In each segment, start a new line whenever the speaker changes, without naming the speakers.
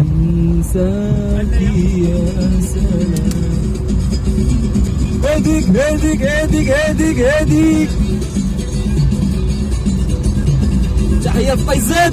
انساك يا سلام هديك هديك هديك هديك هديك تحية في
طيزات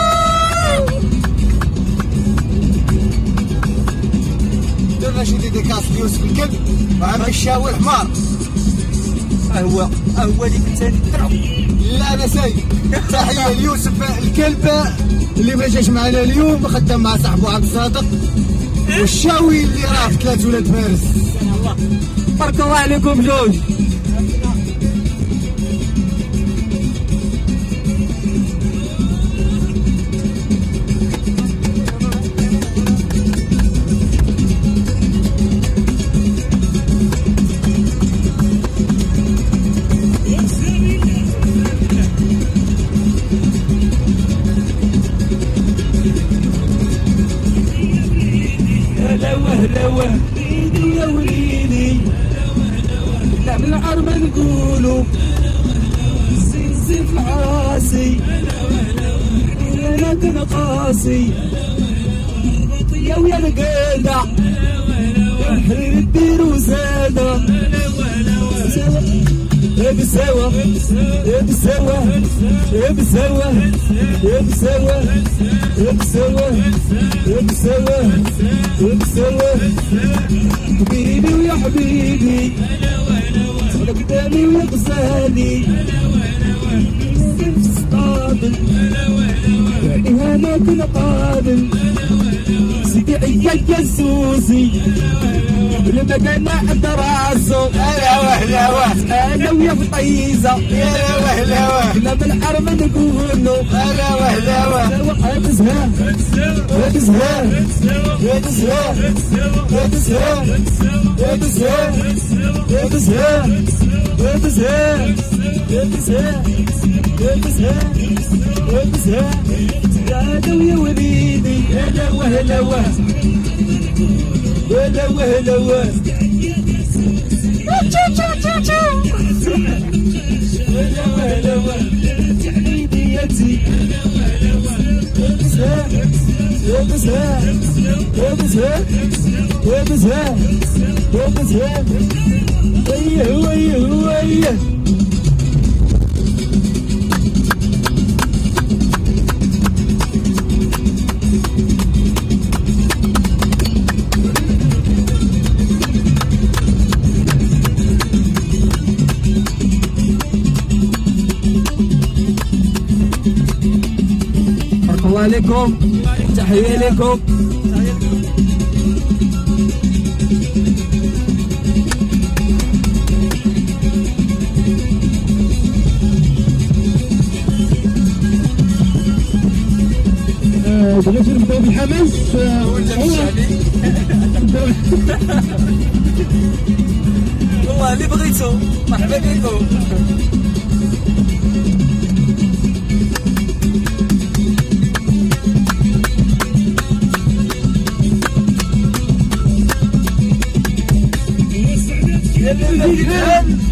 شي ديديكاس ليوسف الكلب وعم الشاوي حمار.
هو هو اللي كنت
لا أنا سايق تحية ليوسف الكلب اللي ما جاش معنا اليوم خدام مع صاحبه عبد الصادق. والشاوي اللي راه في ثلاث ولاد فارس.
بارك الله عليكم جوج. انا كنا قاسي يا ويا القادة حرير الدير وزادة. يا بسوا يا بسوا يا بسوا يا بسوا يا بسوا يا بسوا يا بسوا حبيبي ويا حبيبي. أنا قدامي ويا غزالي في الصطادل ماكو مقابل سيدي عيا يا سوسي لما قلنا عند راسه. طيزه
هلا وهلا وهلا
كنا بالحرم نقولوا
هلا وهلا وهلا
هذا زهان هذا زهان هذا زهان هذا زهان هذا زهان هذا زهان هذا زهان هذا زهان هذا زهان هذا زهان هذا ويا وليدي هلا وهلا وهلا هلا وهلا وهلا Todos é, todos é, todos é, todos é. Aí, aí, aí. الله عليكم. تحية لكم.
بغيت نبداو بالحماس
والله اللي بغيتو مرحبا بكم. Presidenten!